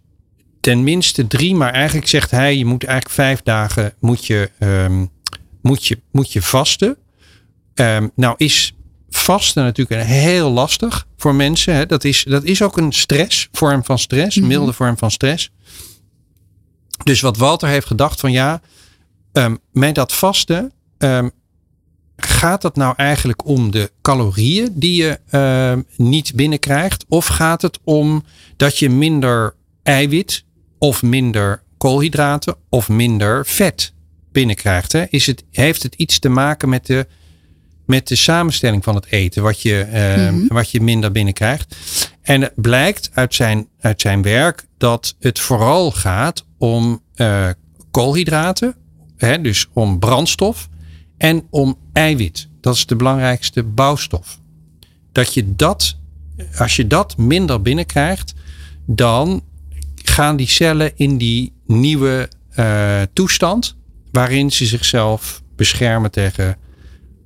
D: tenminste drie, maar eigenlijk zegt hij, je moet eigenlijk vijf dagen moet je, moet je, moet je vasten. nou is vasten natuurlijk heel lastig voor mensen. Hè. Dat, is, dat is ook een stress, vorm van stress, een milde vorm van stress. Dus wat Walter heeft gedacht van ja, um, met dat vasten um, gaat het nou eigenlijk om de calorieën die je uh, niet binnenkrijgt? Of gaat het om dat je minder eiwit of minder koolhydraten of minder vet binnenkrijgt. Hè? Is het, heeft het iets te maken met de, met de samenstelling van het eten, wat je, eh,
C: Mhm.
D: wat je minder binnenkrijgt. En het blijkt uit zijn, uit zijn werk dat het vooral gaat om eh, koolhydraten, hè, dus om brandstof en om eiwit. Dat is de belangrijkste bouwstof. Dat je dat, als je dat minder binnenkrijgt, dan gaan die cellen in die nieuwe eh, toestand waarin ze zichzelf beschermen tegen,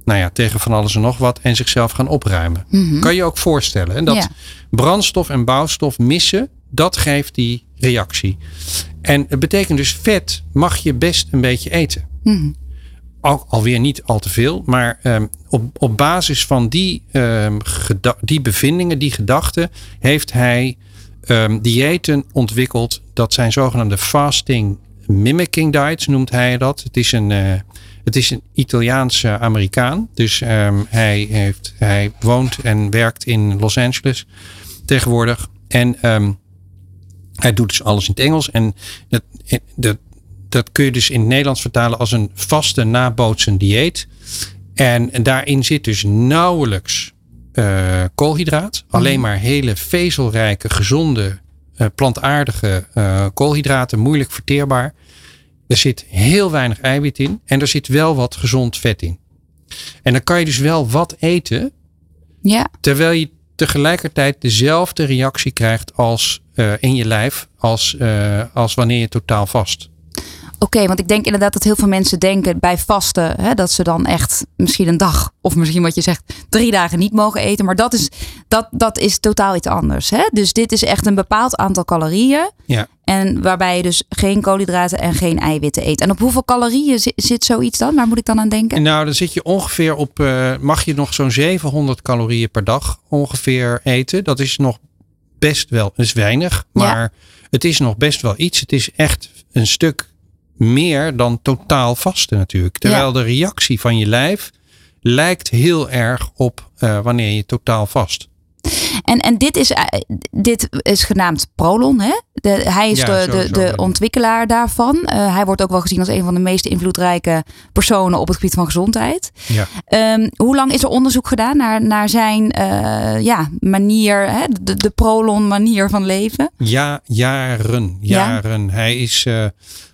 D: nou ja, tegen van alles en nog wat en zichzelf gaan opruimen. Kan je ook voorstellen. En dat
C: Ja.
D: brandstof en bouwstof missen, dat geeft die reactie. En het betekent dus vet mag je best een beetje eten.
C: Mhm.
D: Al, alweer niet al te veel, maar ehm, op, op basis van die, ehm, die bevindingen, die gedachten, heeft hij ehm, diëten ontwikkeld. Dat zijn zogenaamde fasting mimicking diets, noemt hij dat. Het is een, eh, het is een Italiaanse Amerikaan. Dus ehm, hij, heeft, hij woont en werkt in Los Angeles tegenwoordig. En ehm, hij doet dus alles in het Engels. En dat, dat, dat kun je dus in het Nederlands vertalen als een vaste nabootsend dieet. En, en daarin zit dus nauwelijks eh, koolhydraat. Alleen maar hele vezelrijke, gezonde, eh, plantaardige eh, koolhydraten. Moeilijk verteerbaar. Er zit heel weinig eiwit in. En er zit wel wat gezond vet in. En dan kan je dus wel wat eten.
C: Ja.
D: Terwijl je tegelijkertijd dezelfde reactie krijgt als eh, in je lijf. Als, eh, als wanneer je totaal vast.
C: Oké, want ik denk inderdaad dat heel veel mensen denken bij vasten hè, dat ze dan echt misschien een dag of misschien wat je zegt drie dagen niet mogen eten. Maar dat is, dat, dat is totaal iets anders. Hè? Dus dit is echt een bepaald aantal calorieën.
D: Ja.
C: En waarbij je dus geen koolhydraten en geen eiwitten eet. En op hoeveel calorieën zi- zit zoiets dan? Waar moet ik dan aan denken?
D: Nou, dan zit je ongeveer op, eh, mag je nog zo'n 700 calorieën per dag ongeveer eten. Dat is nog best wel, is weinig,
C: Ja.
D: maar het is nog best wel iets. Het is echt een stuk meer dan totaal vasten natuurlijk. Terwijl de reactie van je lijf lijkt heel erg op eh, wanneer je totaal vast.
C: En, en dit, is, eh, dit is genaamd Prolon. Hè? De, hij is
D: Ja,
C: de, de,
D: sowieso.
C: de ontwikkelaar daarvan. Eh, hij wordt ook wel gezien als een van de meest invloedrijke personen op het gebied van gezondheid.
D: Ja.
C: Ehm, hoe lang is er onderzoek gedaan naar, naar zijn ja, manier, hè? De, de Prolon manier van leven?
D: Ja, jaren.
C: Ja?
D: Jaren. Hij is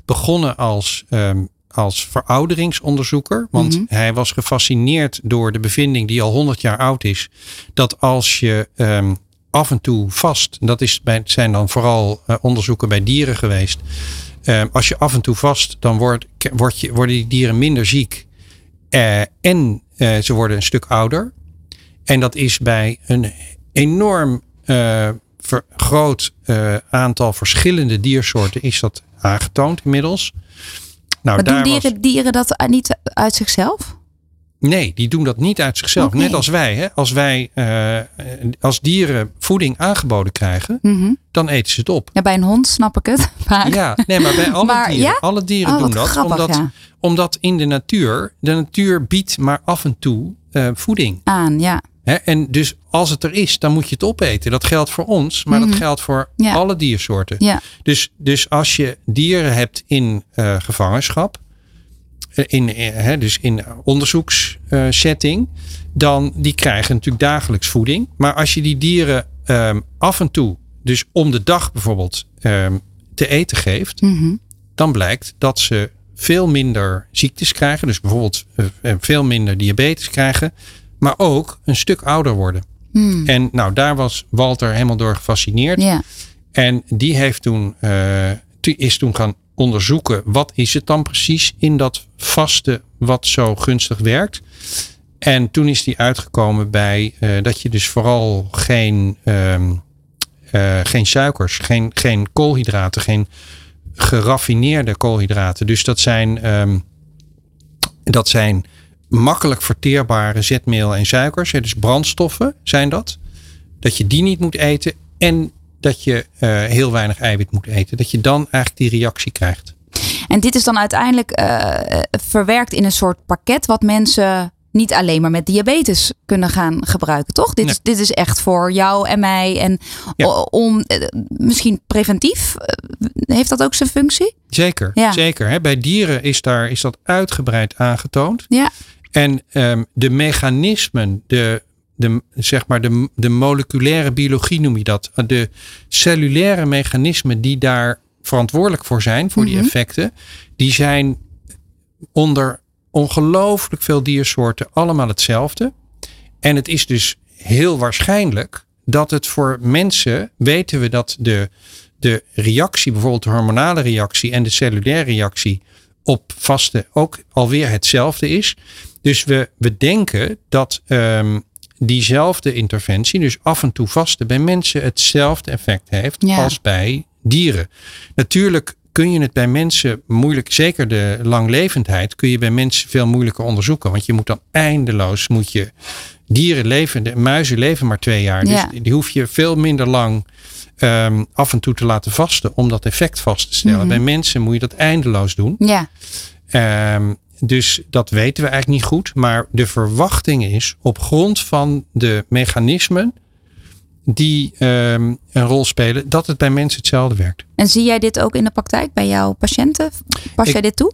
D: begonnen als, ehm, als verouderingsonderzoeker. Want
C: Mhm.
D: hij was gefascineerd door de bevinding die al 100 jaar oud is. Dat als je ehm, af en toe vast, dat is bij, zijn dan vooral eh, onderzoeken bij dieren geweest. Ehm, als je af en toe vast, dan wordt, word je, worden die dieren minder ziek. Eh, en eh, ze worden een stuk ouder. En dat is bij een enorm groot aantal verschillende diersoorten is dat aangetoond inmiddels. Nou,
C: Maar doen
D: daar was-
C: dieren, dieren dat niet uit zichzelf?
D: Nee, die doen dat niet uit zichzelf. Net als wij. Hè? Als wij eh, als dieren voeding aangeboden krijgen,
C: Mhm.
D: dan eten ze het op.
C: Ja, bij een hond snap ik het. Maar,
D: Ja, nee, maar bij alle
C: Maar,
D: dieren.
C: ja?
D: Alle dieren
C: Oh,
D: doen dat.
C: grappig,
D: omdat,
C: ja.
D: omdat in de natuur, de natuur biedt maar af en toe eh, voeding.
C: aan, ja.
D: En dus als het er is, dan moet je het opeten. Dat geldt voor ons, maar dat geldt voor
C: Mhm. Ja.
D: alle diersoorten.
C: Ja.
D: Dus, dus als je dieren hebt in eh, gevangenschap, eh, in, hè, dus in onderzoekssetting, dan die krijgen natuurlijk dagelijks voeding. Maar als je die dieren ehm, af en toe, dus om de dag bijvoorbeeld, ehm, te eten geeft,
C: Mhm.
D: dan blijkt dat ze veel minder ziektes krijgen. Dus bijvoorbeeld veel minder diabetes krijgen, maar ook een stuk ouder worden.
C: Hmm.
D: En nou, daar was Walter helemaal door gefascineerd.
C: Ja.
D: En die heeft toen, eh, is toen gaan onderzoeken wat is het dan precies in dat vaste wat zo gunstig werkt. En toen is die uitgekomen bij eh, dat je dus vooral geen, ehm, eh, geen suikers, geen, geen koolhydraten, geen geraffineerde koolhydraten. Dus dat zijn, ehm, dat zijn makkelijk verteerbare zetmeel en suikers. Dus brandstoffen zijn dat. Dat je die niet moet eten en dat je eh, heel weinig eiwit moet eten. Dat je dan eigenlijk die reactie krijgt.
C: En dit is dan uiteindelijk eh, verwerkt in een soort pakket wat mensen niet alleen maar met diabetes kunnen gaan gebruiken, toch? Dit,
D: Nee.
C: is, dit is echt voor jou en mij. En
D: Ja.
C: om eh, misschien preventief, eh, heeft dat ook zijn functie?
D: Zeker,
C: Ja.
D: zeker. Hè? Bij dieren is, daar, is dat uitgebreid aangetoond.
C: Ja.
D: En ehm, de mechanismen, de, de, zeg maar de, de moleculaire biologie noem je dat. De cellulaire mechanismen die daar verantwoordelijk voor zijn, voor die
C: Mhm.
D: effecten, die zijn onder ongelooflijk veel diersoorten allemaal hetzelfde. En het is dus heel waarschijnlijk dat het voor mensen, weten we dat de, de reactie, bijvoorbeeld de hormonale reactie en de cellulaire reactie op vasten ook alweer hetzelfde is. Dus we, we denken dat ehm, diezelfde interventie, dus af en toe vasten, bij mensen hetzelfde effect heeft
C: Ja.
D: als bij dieren. Natuurlijk kun je het bij mensen moeilijk, zeker de langlevendheid, kun je bij mensen veel moeilijker onderzoeken. Want je moet dan eindeloos, moet je dieren leven, de muizen leven maar twee jaar.
C: Ja.
D: Dus die hoef je veel minder lang ehm, af en toe te laten vasten om dat effect vast te stellen.
C: Mhm.
D: Bij mensen moet je dat eindeloos doen.
C: Ja,
D: Ehm, dus dat weten we eigenlijk niet goed. Maar de verwachting is op grond van de mechanismen die ehm, een rol spelen, dat het bij mensen hetzelfde werkt.
C: en zie jij dit ook in de praktijk bij jouw patiënten? Pas
D: Ik-
C: jij dit toe?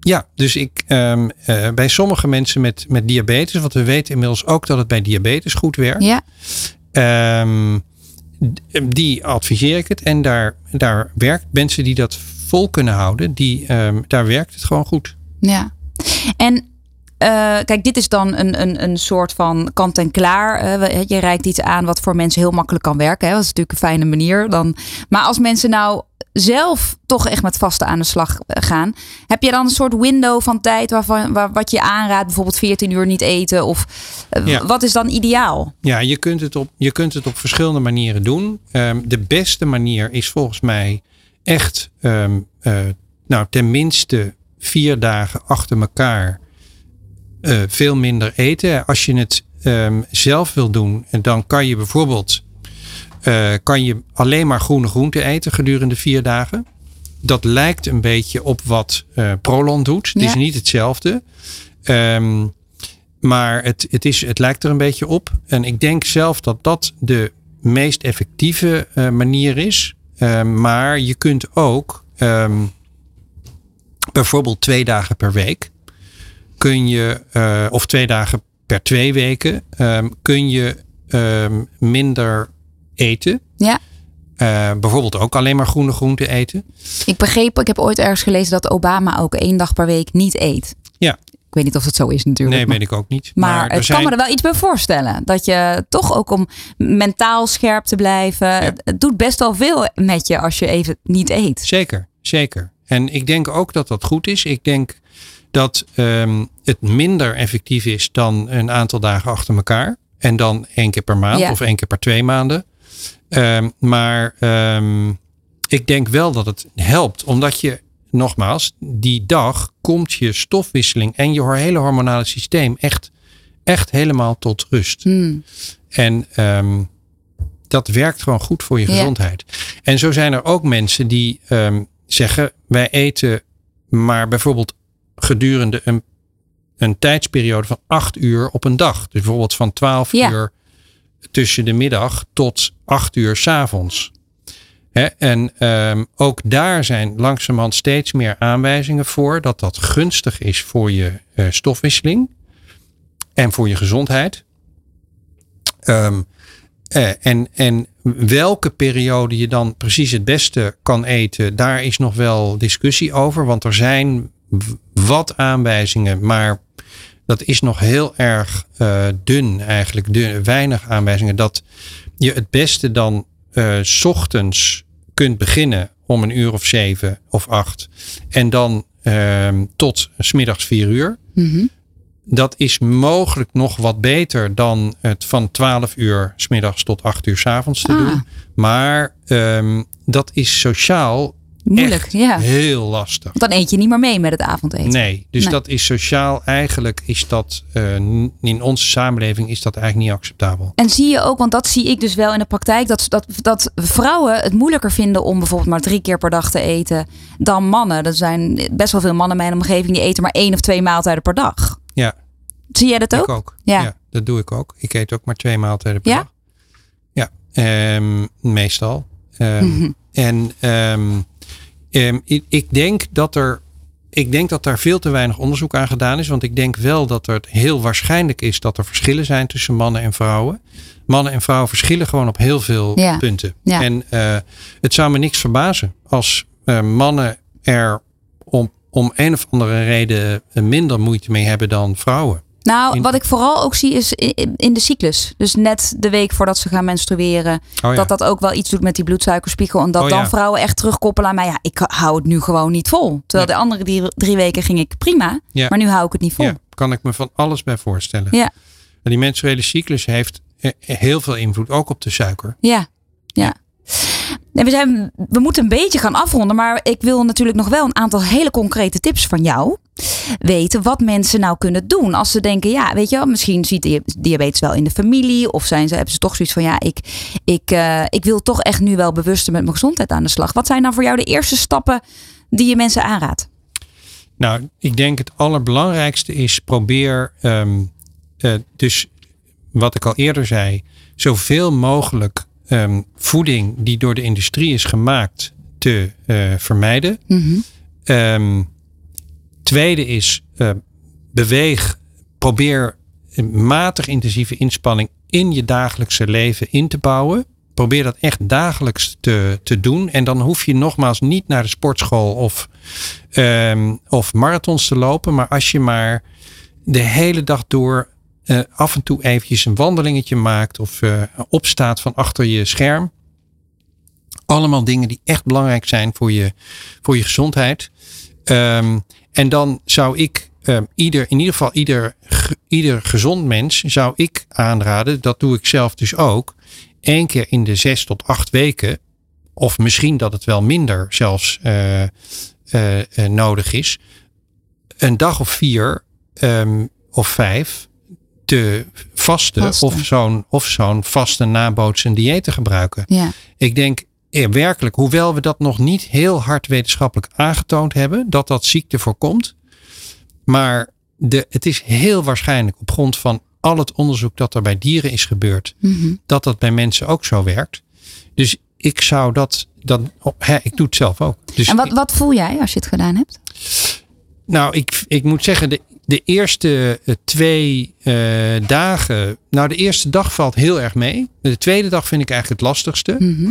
D: Ja, dus ik ehm, eh, bij sommige mensen met, met diabetes, want we weten inmiddels ook dat het bij diabetes goed werkt.
C: Ja,
D: Ehm, die adviseer ik het. En daar, daar werkt mensen die dat vol kunnen houden, die, daar werkt het gewoon goed.
C: Ja. En eh, kijk, dit is dan een, een, een soort van kant-en-klaar. eh, je reikt iets aan wat voor mensen heel makkelijk kan werken. Hè? Dat is natuurlijk een fijne manier. Dan. Maar als mensen nou zelf toch echt met vasten aan de slag eh, gaan. Heb je dan een soort window van tijd waarvan, waar, wat je aanraadt? Bijvoorbeeld 14 uur niet eten? Of
D: Ja.
C: wat is dan ideaal?
D: Ja, je kunt het op, je kunt het op verschillende manieren doen. Ehm, de beste manier is volgens mij echt, ehm, eh, nou, tenminste vier dagen achter elkaar eh, veel minder eten. Als je het ehm, zelf wil doen, en dan kan je bijvoorbeeld eh, kan je alleen maar groene groenten eten gedurende vier dagen. Dat lijkt een beetje op wat eh Prolon doet. Het is niet hetzelfde. Ehm, maar het, het, is, het lijkt er een beetje op. En ik denk zelf dat dat de meest effectieve manier is. Ehm, maar je kunt ook bijvoorbeeld twee dagen per week. Kun je, eh, of twee dagen per twee weken, ehm, kun je ehm, minder eten.
C: Ja.
D: Eh, bijvoorbeeld ook alleen maar groene groenten eten.
C: Ik begreep, ik heb ooit ergens gelezen dat Obama ook één dag per week niet eet.
D: Ja.
C: Ik weet niet of dat zo is natuurlijk.
D: Nee,
C: maar-
D: weet ik ook niet.
C: Maar, ik
D: zijn-
C: kan me er wel iets bij voorstellen. Dat je toch ook om mentaal scherp te blijven. Het, het doet best wel veel met je als je even niet eet.
D: Zeker, zeker. En ik denk ook dat dat goed is. Ik denk dat ehm, het minder effectief is dan een aantal dagen achter elkaar. En dan één keer per maand
C: Ja.
D: of één keer per twee maanden. Ehm, maar ehm, ik denk wel dat het helpt. Omdat je, nogmaals, die dag komt je stofwisseling en je hele hormonale systeem echt, echt helemaal tot rust.
C: Hmm.
D: En dat werkt gewoon goed voor je
C: Ja.
D: gezondheid. En zo zijn er ook mensen die zeggen: wij eten maar bijvoorbeeld gedurende een, een tijdsperiode van acht uur op een dag. Dus bijvoorbeeld van 12
C: Ja.
D: uur tussen de middag tot acht uur s'avonds. Hè, en ehm, ook daar zijn langzamerhand steeds meer aanwijzingen voor dat dat gunstig is voor je eh, stofwisseling en voor je gezondheid. Ehm, eh, en, en welke periode je dan precies het beste kan eten, daar is nog wel discussie over. Want er zijn wat aanwijzingen, maar dat is nog heel erg eh, dun eigenlijk. Dun, weinig aanwijzingen dat je het beste dan 's ochtends kunt beginnen om een uur of zeven of acht. En dan ehm, tot 's middags vier uur.
C: Mhm.
D: Dat is mogelijk nog wat beter dan het van 12 uur 's middags tot 8 uur 's avonds te
C: Ah.
D: doen. Maar ehm, dat is sociaal
C: Moeilijk, ja.
D: heel lastig.
C: Want dan eet je niet meer mee met het avondeten.
D: Nee, dus
C: Nee.
D: dat is sociaal eigenlijk is dat eh, in onze samenleving is dat eigenlijk niet acceptabel.
C: En zie je ook, want dat zie ik dus wel in de praktijk, dat, dat, dat vrouwen het moeilijker vinden om bijvoorbeeld maar drie keer per dag te eten dan mannen. Er zijn best wel veel mannen in mijn omgeving die eten maar één of twee maaltijden per dag.
D: Ja,
C: Zie jij dat ook?
D: Ik ook.
C: Ja.
D: Ja. dat doe ik ook. Ik eet ook maar twee maaltijden per
C: Ja?
D: dag. Ja, ehm, meestal. Ehm,
C: Mhm.
D: En ehm, ik, ik denk dat er. Ik denk dat daar veel te weinig onderzoek aan gedaan is. Want ik denk wel dat het heel waarschijnlijk is dat er verschillen zijn tussen mannen en vrouwen. Mannen en vrouwen verschillen gewoon op heel veel
C: Ja.
D: punten. En eh, het zou me niks verbazen als eh, mannen er om, om een of andere reden minder moeite mee hebben dan vrouwen.
C: Nou, wat ik vooral ook zie is in de cyclus. Dus net de week voordat ze gaan menstrueren.
D: Oh ja.
C: Dat dat ook wel iets doet met die bloedsuikerspiegel. En dat
D: Oh
C: dan vrouwen echt terugkoppelen aan mij. Ja, ik hou het nu gewoon niet vol. Terwijl de andere drie, weken ging ik prima.
D: Ja.
C: Maar nu hou ik het niet vol.
D: Kan ik me van alles bij voorstellen.
C: Ja.
D: En die menstruele cyclus heeft eh, heel veel invloed, ook op de suiker.
C: Ja, ja. We, zijn, we moeten een beetje gaan afronden, maar ik wil natuurlijk nog wel een aantal hele concrete tips van jou weten wat mensen nou kunnen doen als ze denken, ja, weet je wel, misschien ziet dia- diabetes wel in de familie of zijn ze, hebben ze toch zoiets van, ja, ik, ik, eh, ik wil toch echt nu wel bewuster met mijn gezondheid aan de slag. Wat zijn dan voor jou de eerste stappen die je mensen aanraadt?
D: Nou, ik denk het allerbelangrijkste is probeer, ehm, eh, dus wat ik al eerder zei, zoveel mogelijk ehm, voeding die door de industrie is gemaakt te eh, vermijden. Ehm, tweede is eh, beweeg, probeer een matig intensieve inspanning in je dagelijkse leven in te bouwen. Probeer dat echt dagelijks te, te doen. En dan hoef je nogmaals niet naar de sportschool of, ehm, of marathons te lopen. Maar als je maar de hele dag door eh, af en toe eventjes een wandelingetje maakt of eh, opstaat van achter je scherm. Allemaal dingen die echt belangrijk zijn voor je, voor je gezondheid. Ehm, en dan zou ik ehm, ieder, in ieder geval ieder, ieder gezond mens zou ik aanraden, dat doe ik zelf dus ook, één keer in de zes tot acht weken, of misschien dat het wel minder zelfs eh, nodig is, een dag of vier ehm, of vijf te vasten,
C: Vasten.
D: of zo'n of zo'n vaste nabootsend dieet te gebruiken.
C: Ja.
D: Ik denk werkelijk, hoewel we dat nog niet heel hard wetenschappelijk aangetoond hebben, dat dat ziekte voorkomt. Maar de, het is heel waarschijnlijk op grond van al het onderzoek dat er bij dieren is gebeurd,
C: Mhm.
D: dat dat bij mensen ook zo werkt. Dus ik zou dat, dat oh, hè, ik doe het zelf ook. Dus
C: En wat, wat voel jij als je het gedaan hebt?
D: nou, ik, ik moet zeggen, de, de eerste eh, twee eh, dagen. Nou, de eerste dag valt heel erg mee. De tweede dag vind ik eigenlijk het lastigste.
C: Mhm.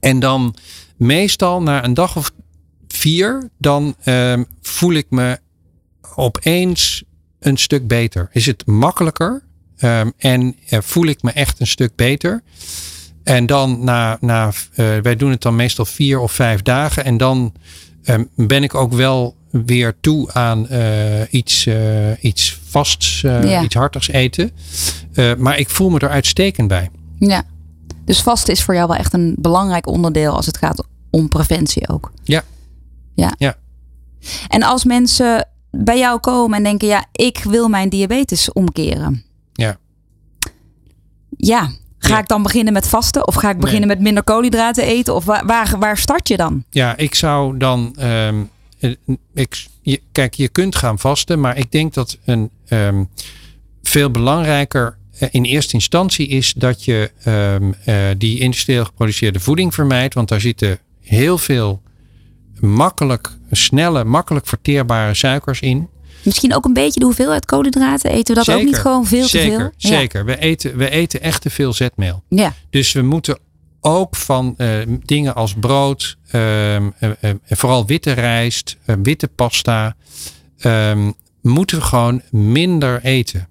D: En dan meestal na een dag of vier, dan ehm, voel ik me opeens een stuk beter. Is het makkelijker ehm, en eh, voel ik me echt een stuk beter. En dan na, na wij doen het dan meestal vier of vijf dagen. En dan ehm, ben ik ook wel weer toe aan eh, iets, eh, iets vasts, eh,
C: Ja.
D: iets hartigs eten. Maar ik voel me er uitstekend bij.
C: Ja. Dus vasten is voor jou wel echt een belangrijk onderdeel als het gaat om preventie ook.
D: Ja.
C: Ja.
D: Ja.
C: En als mensen bij jou komen en denken, ja, ik wil mijn diabetes omkeren.
D: Ja.
C: Ja. Ga ik dan beginnen met vasten? Of ga ik
D: Nee.
C: beginnen met minder koolhydraten eten? Of waar, waar, waar start je dan?
D: Ja, ik zou dan. ehm, eh, ik, je, kijk, je kunt gaan vasten, maar ik denk dat een ehm, veel belangrijker eh, in eerste instantie is dat je ehm, eh, die industrieel geproduceerde voeding vermijdt. Want daar zitten heel veel makkelijk, snelle, makkelijk verteerbare suikers in.
C: Misschien ook een beetje de hoeveelheid koolhydraten. Eten we dat ook niet gewoon veel
D: zeker,
C: te veel?
D: Zeker, we, eten, we eten echt te veel zetmeel.
C: Ja.
D: Dus we moeten ook van eh, dingen als brood, eh, vooral witte rijst, witte pasta, ehm, moeten we gewoon minder eten.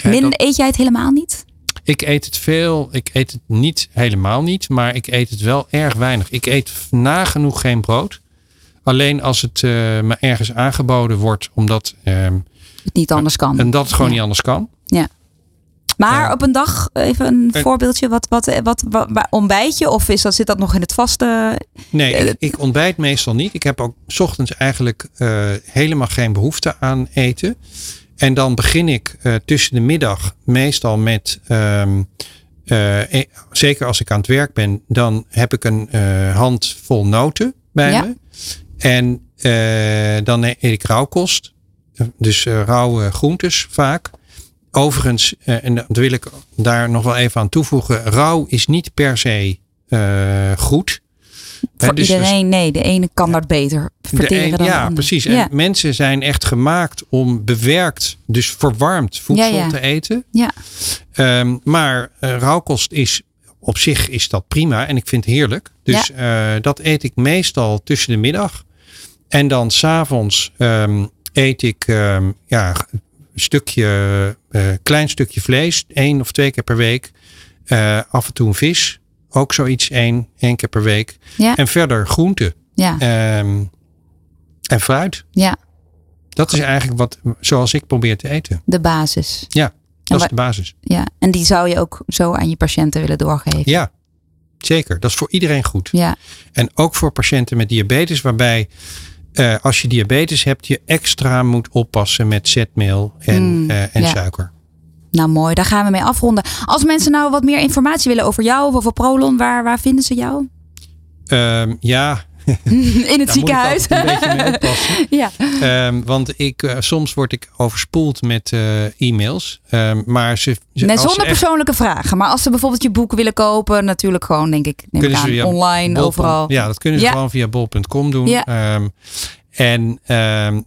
D: Hè,
C: Min,
D: dat-
C: eet jij het helemaal niet?
D: ik eet het veel, ik eet het niet helemaal niet, maar ik eet het wel erg weinig. Ik eet nagenoeg geen brood. Alleen als het me ergens aangeboden wordt, omdat ehm,
C: Het niet anders kan.
D: en dat het gewoon
C: Ja.
D: niet anders kan.
C: Maar
D: Ja.
C: op een dag, even een
D: Eh.
C: voorbeeldje, wat, wat, wat, wat, ontbijt je? Of is dat, zit dat nog in het vaste?
D: Nee,
C: Eh,
D: ik, ik ontbijt meestal niet. Ik heb ook 's ochtends eigenlijk eh, helemaal geen behoefte aan eten. En dan begin ik tussen de middag meestal met, ehm, eh, eh, zeker als ik aan het werk ben, dan heb ik een handvol noten bij
C: Ja.
D: me. En dan eet ik rauwkost. dus rauwe groentes vaak. Overigens, uh, en dat wil ik daar nog wel even aan toevoegen. Rauw is niet per se goed.
C: Voor dus iedereen, nee. De ene kan dat beter verteren dan
D: Ja,
C: de
D: precies. En mensen zijn echt gemaakt om bewerkt, dus verwarmd voedsel
C: ja, ja.
D: te eten.
C: Ja.
D: Um, maar uh, rauwkost is op zich is dat prima en ik vind het heerlijk. Dus uh, dat eet ik meestal tussen de middag. En dan s'avonds um, eet ik um, ja, stukje, uh, klein stukje vlees, één of twee keer per week. af en toe een vis ook zoiets één, één keer per week.
C: Ja.
D: En verder groenten.
C: Ja.
D: Um, en fruit.
C: Ja.
D: Dat is eigenlijk wat, zoals ik probeer te eten.
C: De basis.
D: Ja, dat is de basis.
C: Ja, en die zou je ook zo aan je patiënten willen doorgeven.
D: Ja, zeker. Dat is voor iedereen goed.
C: Ja.
D: En ook voor patiënten met diabetes, waarbij uh, als je diabetes hebt, je extra moet oppassen met zetmeel en,
C: Mm,
D: uh, en
C: ja.
D: suiker.
C: Nou mooi, daar gaan we mee afronden. Als mensen nou wat meer informatie willen over jou of over Prolon, waar, waar vinden ze jou?
D: Um, ja.
C: In het ziekenhuis.
D: Moet ik een beetje mee
C: ja.
D: Um, want ik, uh, soms word ik overspoeld met uh, e-mails. Um, maar ze, ze,
C: nee, zonder
D: ze echt,
C: persoonlijke vragen. Maar als ze bijvoorbeeld je boek willen kopen, natuurlijk gewoon, denk ik, neem ik
D: kunnen
C: aan,
D: ze
C: online,
D: bol.
C: overal.
D: Ja, dat kunnen ze
C: Ja.
D: gewoon via bol.com doen.
C: Ja.
D: Um, en,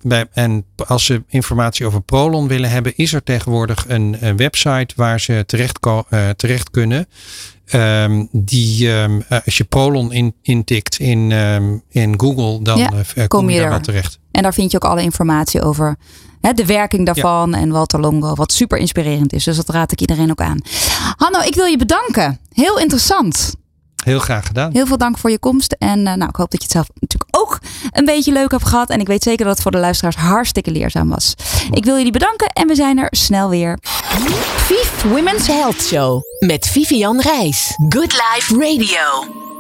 D: bij, en als ze informatie over Prolon willen hebben, is er tegenwoordig een, een website waar ze terecht, uh, terecht kunnen. Um, die, um, uh, als je Prolon in, intikt in, um, in Google, dan
C: Ja,
D: uh, kom, je
C: je
D: daar
C: er.
D: wel terecht.
C: En daar vind je ook alle informatie over hè, de werking daarvan en Walter Longo, wat super inspirerend is. Dus dat raad ik iedereen ook aan. Hanno, ik wil je bedanken. Heel interessant.
D: Heel graag gedaan.
C: Heel veel dank voor je komst. En uh, nou, ik hoop dat je het zelf ook een beetje leuk hebt gehad. En ik weet zeker dat het voor de luisteraars hartstikke leerzaam was. Ik wil jullie bedanken en we zijn er snel weer.
A: Women's Health Show met Vivian Reis. Good Life Radio.